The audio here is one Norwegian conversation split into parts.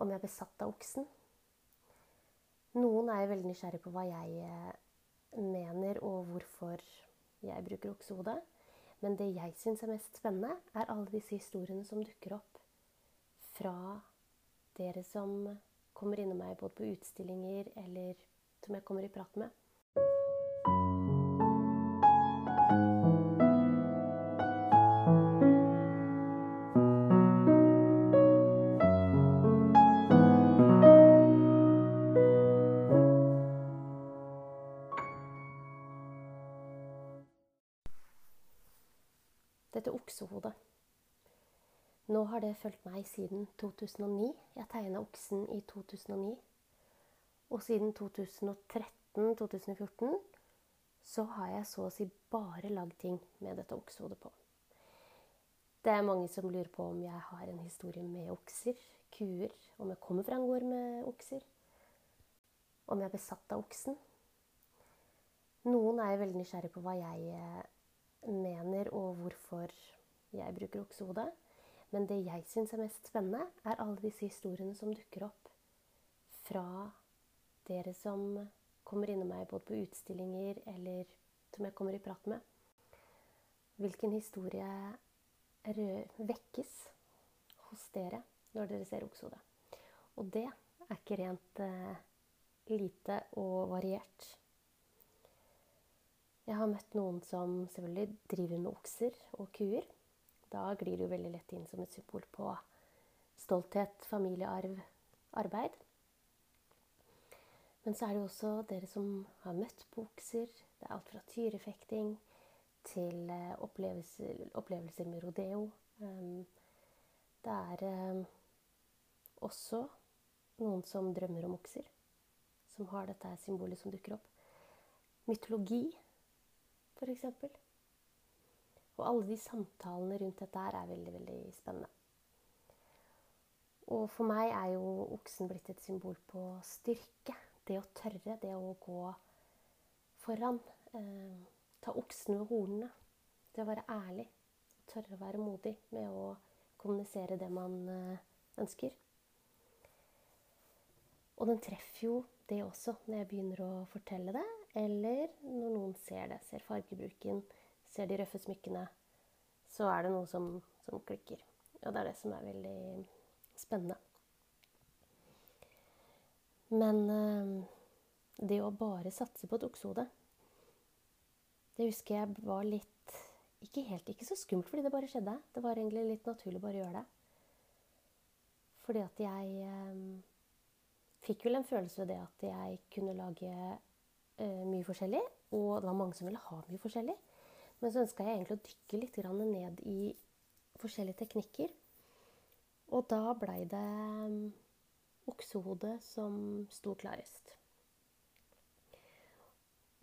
om jeg er besatt av oksen. Noen er veldig nysgjerrig på hva jeg eh, mener, og hvorfor jeg bruker oksehode. Men det jeg syns er mest spennende, er alle disse historiene som dukker opp fra dere som kommer innom meg både på utstillinger eller som jeg kommer i prat med. Har det fulgt meg siden 2009. Jeg tegna oksen i 2009. Og siden 2013-2014 så har jeg så å si bare lagd ting med dette oksehodet på. Det er mange som lurer på om jeg har en historie med okser, kuer, om jeg kommer fra en gård med okser, om jeg er besatt av oksen. Noen er veldig nysgjerrig på hva jeg eh, mener, og hvorfor jeg bruker oksehode. Men det jeg syns er mest spennende, er alle disse historiene som dukker opp fra dere som kommer innom meg både på utstillinger eller som jeg kommer i prat med. Hvilken historie vekkes hos dere når dere ser oksehode. Og det er ikke rent eh, lite og variert. Jeg har møtt noen som selvfølgelig driver med okser og kuer. Da glir det jo veldig lett inn som et symbol på stolthet, familiearv, arbeid. Men så er det jo også dere som har møtt bukser. Det er alt fra tyrefekting til eh, opplevelser, opplevelser med rodeo. Um, det er um, også noen som drømmer om okser. Som har dette symbolet som dukker opp. Mytologi, f.eks. Og alle de samtalene rundt dette her er veldig, veldig spennende. Og for meg er jo oksen blitt et symbol på styrke det å tørre, det å gå foran. Eh, ta oksen ved hornene. Det å være ærlig. Tørre å være modig med å kommunisere det man eh, ønsker. Og den treffer jo det også når jeg begynner å fortelle det, eller når noen ser det. Ser fargebruken, ser de røffe smykkene. Så er det noe som, som klikker. Og det er det som er veldig spennende. Men eh, det å bare satse på et oksehode Det husker jeg var litt ikke, helt, ikke så skummelt fordi det bare skjedde. Det var egentlig litt naturlig bare å gjøre det. Fordi at jeg eh, fikk vel en følelse ved det at jeg kunne lage eh, mye forskjellig. Og det var mange som ville ha mye forskjellig. Men så ønska jeg egentlig å dykke litt ned i forskjellige teknikker. Og da blei det oksehodet som sto klarest.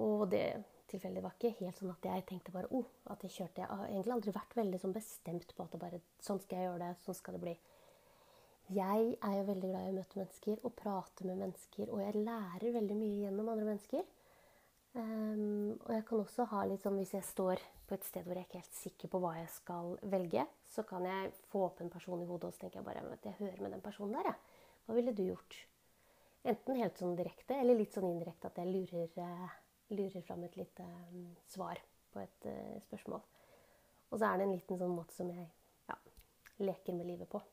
Og det tilfellet var ikke helt sånn at jeg tenkte bare oh, at jeg kjørte. Jeg har egentlig aldri vært veldig sånn bestemt på at det bare, sånn skal jeg gjøre det, sånn skal det bli. Jeg er jo veldig glad i å møte mennesker og prate med mennesker. Og jeg lærer veldig mye gjennom andre mennesker. Um, og jeg kan også ha litt sånn hvis jeg står på et sted hvor jeg ikke er helt sikker på hva jeg skal velge, så kan jeg få opp en person i hodet og så tenker jeg bare at jeg hører med den personen der. Jeg. Hva ville du gjort? Enten helt sånn direkte, eller litt sånn indirekte at jeg lurer, uh, lurer fram et lite um, svar på et uh, spørsmål. Og så er det en liten sånn måte som jeg ja, leker med livet på.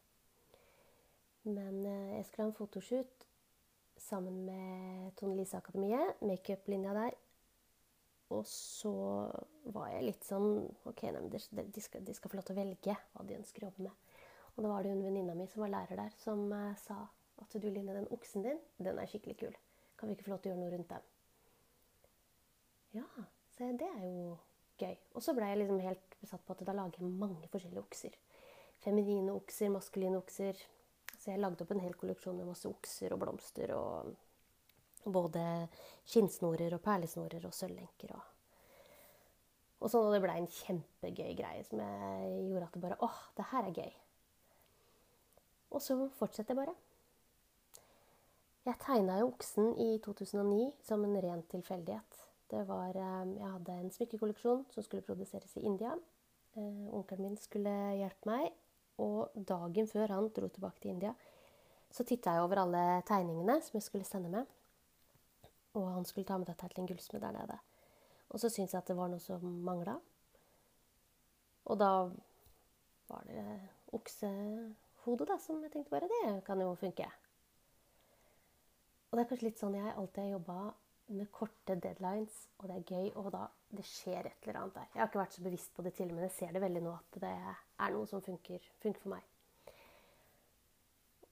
Men uh, jeg skulle ha en fotoshoot sammen med Tone Lise Akademiet, makeuplinja der. Og så var jeg litt sånn OK, nei, de, skal, de, skal, få lov til å velge hva de ønsker å jobbe med. Og da var det hun venninna mi som var lærer der, som sa at du, Line, den oksen din, den er skikkelig kul. Kan vi ikke få lov til å gjøre noe rundt den? Ja, så det er jo gøy. Og så ble jeg liksom helt besatt på at da lager jeg mange forskjellige okser. Feminine okser, maskuline okser. Så jeg lagde opp en hel kolleksjon med masse okser og blomster og både skinnsnorer og perlesnorer og sølvlenker og og sånn, og det blei en kjempegøy greie som jeg gjorde at det bare åh, det her er gøy. Og så fortsetter jeg bare. Jeg tegna jo oksen i 2009 som en ren tilfeldighet. Det var, eh, jeg hadde en smykkekolleksjon som skulle produseres i India. Eh, onkelen min skulle hjelpe meg, og dagen før han dro tilbake til India, Så titta jeg over alle tegningene som jeg skulle sende med. Og han skulle ta med dette til en gullsmed der nede. Og så syntes jeg at det var noe som mangla. Og da var det oksehodet da, som jeg tenkte bare det kan jo funke. Og det er kanskje litt sånn jeg alltid har jobba med korte deadlines, og det er gøy, og da det skjer et eller annet der. Jeg har ikke vært så bevisst på det til, men jeg ser det veldig nå at det er noe som funker, funker for meg.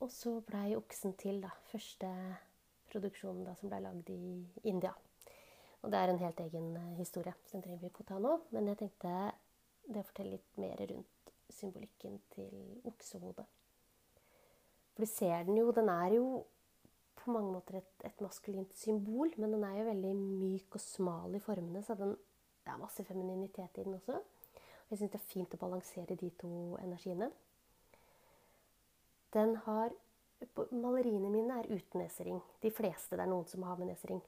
Og så blei oksen til, da. Første produksjonen da, som ble lagd i India. Og det er en helt egen eh, historie, så den trenger vi ikke å ta nå. Men jeg tenkte det å fortelle litt mer rundt symbolikken til oksehodet. For du ser den jo, den er jo på mange måter et, et, maskulint symbol, men den er jo veldig myk og smal i formene, så den, det er masse femininitet i den også. Og jeg syns det er fint å balansere de to energiene. Den har Maleriene mine er uten nesering. De fleste det er noen som har med nesering.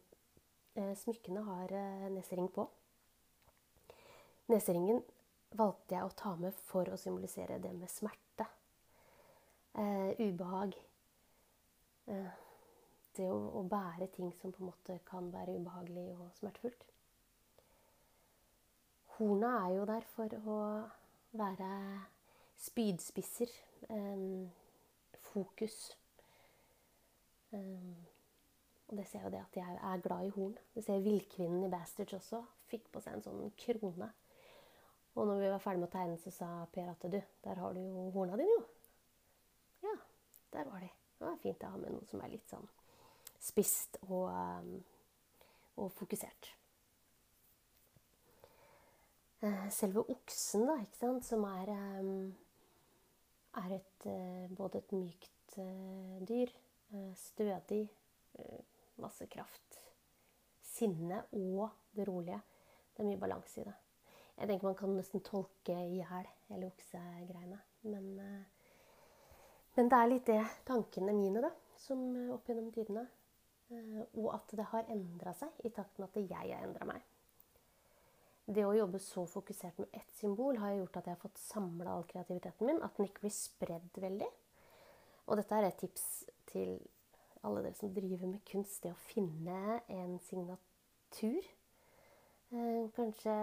Eh, smykkene har eh, nesering på. Neseringen valgte jeg å ta med for å symbolisere det med smerte. Eh, ubehag. Eh, det å, å, bære ting som på en måte kan være ubehagelig og smertefullt. Horna er jo der for å være spydspisser, um, fokus. Um, og det ser jo det at jeg er glad i horn. Det ser villkvinnen i Bastards også. Fikk på seg en sånn krone. Og når vi var ferdig med å tegne, så sa Per at du, der har du jo horna dine, jo. Ja, der var de. Det var fint å ha med noe som er litt sånn spist og, um, og fokusert. Eh, selve oksen, da, ikke sant, som er, um, er et, uh, både et mykt uh, dyr, stødig, masse kraft, sinne og det rolige. Det er mye balanse i det. Jeg tenker Man kan nesten tolke i hjel hele oksegreiene. Men, men det er litt det tankene mine, da, som opp gjennom tidene Eh, og at det har endra seg i takt med at jeg har endra meg. Det å jobbe så fokusert med ett symbol har gjort at jeg har fått samla all kreativiteten min. At den ikke blir spredd veldig. Og dette er et tips til alle dere som driver med kunst. Det å finne en signatur. Eh, kanskje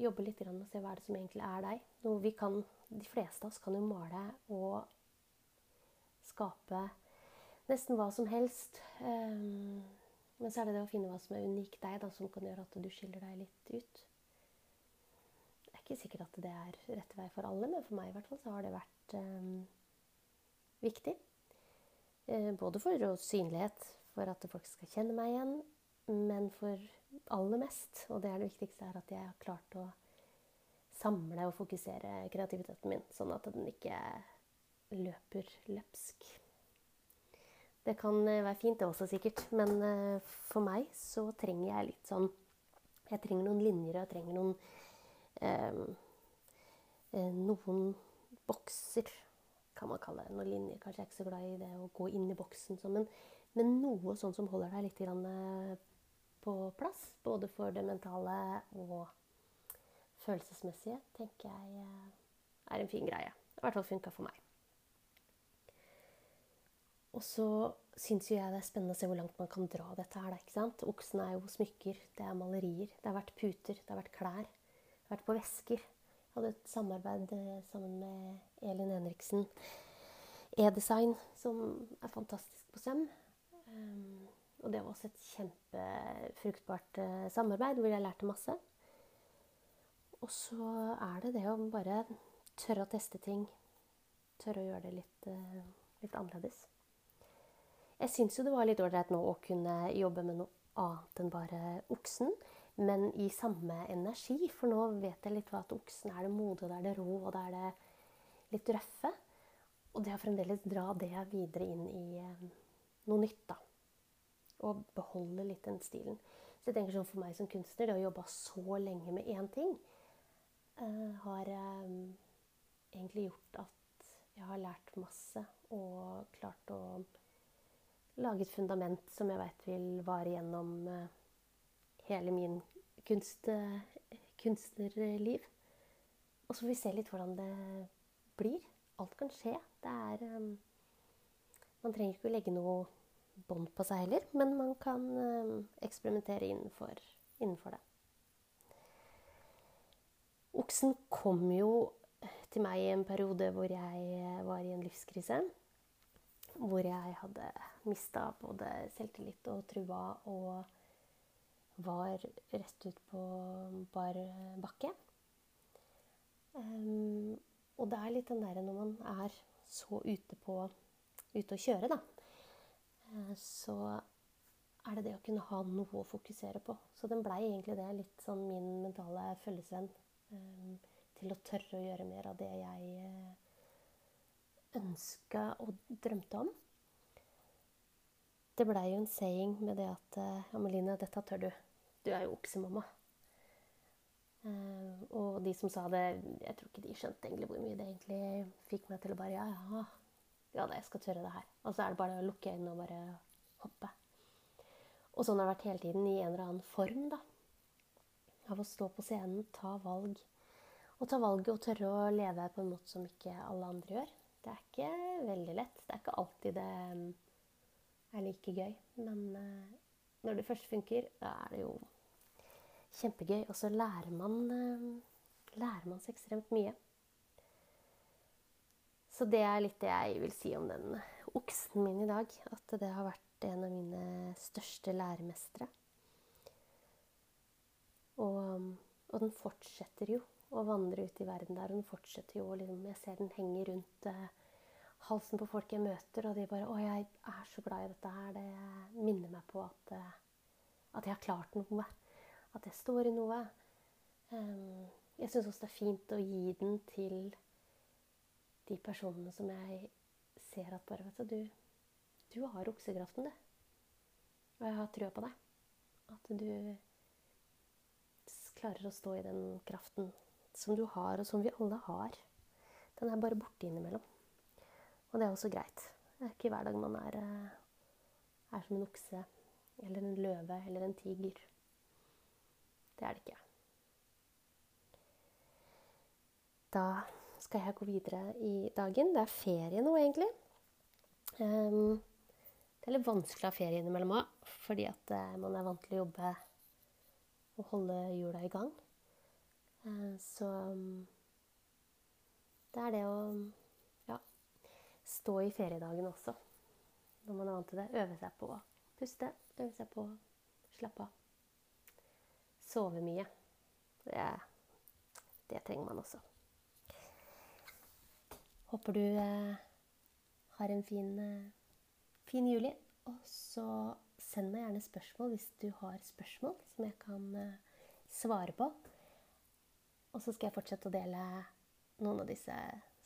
jobbe litt å se hva er som egentlig er deg. Noe vi kan, De fleste av oss kan jo male og skape nesten hva som helst. Um, men så er det det å finne hva som er unikt deg, da, som kan gjøre at du skiller deg litt ut. Det er ikke sikkert at det er rett vei for alle, men for meg i hvert fall så har det vært um, viktig. Uh, både for synlighet, for at folk skal kjenne meg igjen, men for aller mest, og det er det viktigste, er at jeg har klart å samle og fokusere kreativiteten min, sånn at den ikke løper løpsk. Det kan eh, være fint, det også, sikkert. Men eh, for meg så trenger jeg litt sånn Jeg trenger noen linjer, jeg trenger noen eh, eh, Noen bokser, kan man kalle det. Noen linjer. Kanskje er ikke så glad i det å gå inn i boksen. Så, men, men, noe sånn som holder deg litt grann, på plass. Både for det mentale og følelsesmessige, tenker jeg er en fin greie. I hvert fall funka for meg. Og så syns jo jeg det er spennende å se hvor langt man kan dra dette her. ikke sant? Oksen er jo smykker, det er malerier, det har vært puter, det har vært klær. Det har vært på vesker. Hadde et samarbeid eh, sammen med Elin Henriksen E-design, som er fantastisk på søm. Um, og det var også et kjempefruktbart uh, samarbeid hvor jeg lærte masse. Og så er det det å bare tørre å teste ting. Tørre å gjøre det litt, uh, litt annerledes. Jeg syns jo det var litt ålreit nå å kunne jobbe med noe annet enn bare oksen. Men i samme energi, for nå vet jeg litt hva at oksen er det modige, det er det rå, og det er det litt røffe. Og det å fremdeles dra det videre inn i eh, noe nytt, da. Og beholde litt den stilen. Så jeg tenker sånn for meg som kunstner, det å jobbe så lenge med én ting, uh, har um, egentlig gjort at jeg har lært masse og klart å lage et fundament som jeg vet vil vare gjennom eh, hele min kunst, kunstnerliv. Og så får vi se litt hvordan det blir. Alt kan skje. Det er, um, Man trenger ikke å legge noe bånd på seg heller, men man kan um, eksperimentere innenfor, innenfor det. Oksen kom jo til meg i en periode hvor jeg var i en livskrise. Hvor jeg hadde mista både selvtillit og trua og var rett ut på bar bakke. Um, og det er litt den derre når man er så ute på ute å kjøre, da, eh, så er det det å kunne ha noe å fokusere på. Så den blei egentlig det litt sånn min mentale følgesvenn um, til å tørre å gjøre mer av det jeg uh, ønska og drømte om. Det blei jo en saying med det at Ja, Ameline, dette tør du. Du er jo oksemamma. Uh, og de som sa det, jeg tror ikke de skjønte egentlig hvor mye det egentlig fikk meg til å bare Ja, ja, ja jeg skal tørre det her. Og så er det bare å lukke øynene og bare hoppe. Og sånn har det vært hele tiden, i en eller annen form, da. Av å stå på scenen, ta valg. Og ta valget og tørre å leve på en måte som ikke alle andre gjør. Det er ikke veldig lett. Det er ikke alltid det mm, er like gøy. Men uh, når det først funker, da er det jo kjempegøy. Og så lærer man, uh, lærer man så ekstremt mye. Så det er litt det jeg vil si om den oksen min i dag. At det har vært en av mine største læremestere. Og, og, den fortsetter jo å vandre ut i verden der. Og den fortsetter jo liksom, Jeg ser den henge rundt uh, halsen på folk jeg møter, og de bare 'Å, jeg er så glad i dette her.' Det minner meg på at, uh, at jeg har klart noe. At jeg står i noe. Um, jeg syns også det er fint å gi den til de personene som jeg ser at bare Vet du, du har oksekraften, du. Og jeg har trua på deg. At du klarer å stå i den kraften som du har, og som vi alle har. Den er bare borte innimellom. Og det er også greit. Det er ikke hver dag man er, eh, er som en okse eller en løve eller en tiger. Det er det ikke. Da skal jeg gå videre i dagen. Det er ferie nå, egentlig. Um, det er litt vanskelig å ha ferie innimellom òg, fordi at uh, man er vant til å jobbe og holde hjula i gang. Uh, så um, det er det å ja, stå i feriedagen også, når man er vant til det. Øve seg på å puste, øve seg på å slappe av. Sove mye. Det, det trenger man også. Håper du eh, har en fin, eh, fin, juli. Og så send meg gjerne spørsmål hvis du har spørsmål som jeg kan eh, svare på. Og så skal jeg fortsette å dele noen av disse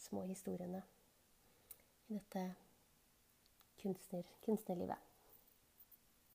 små historiene i dette kunstner, kunstnerlivet.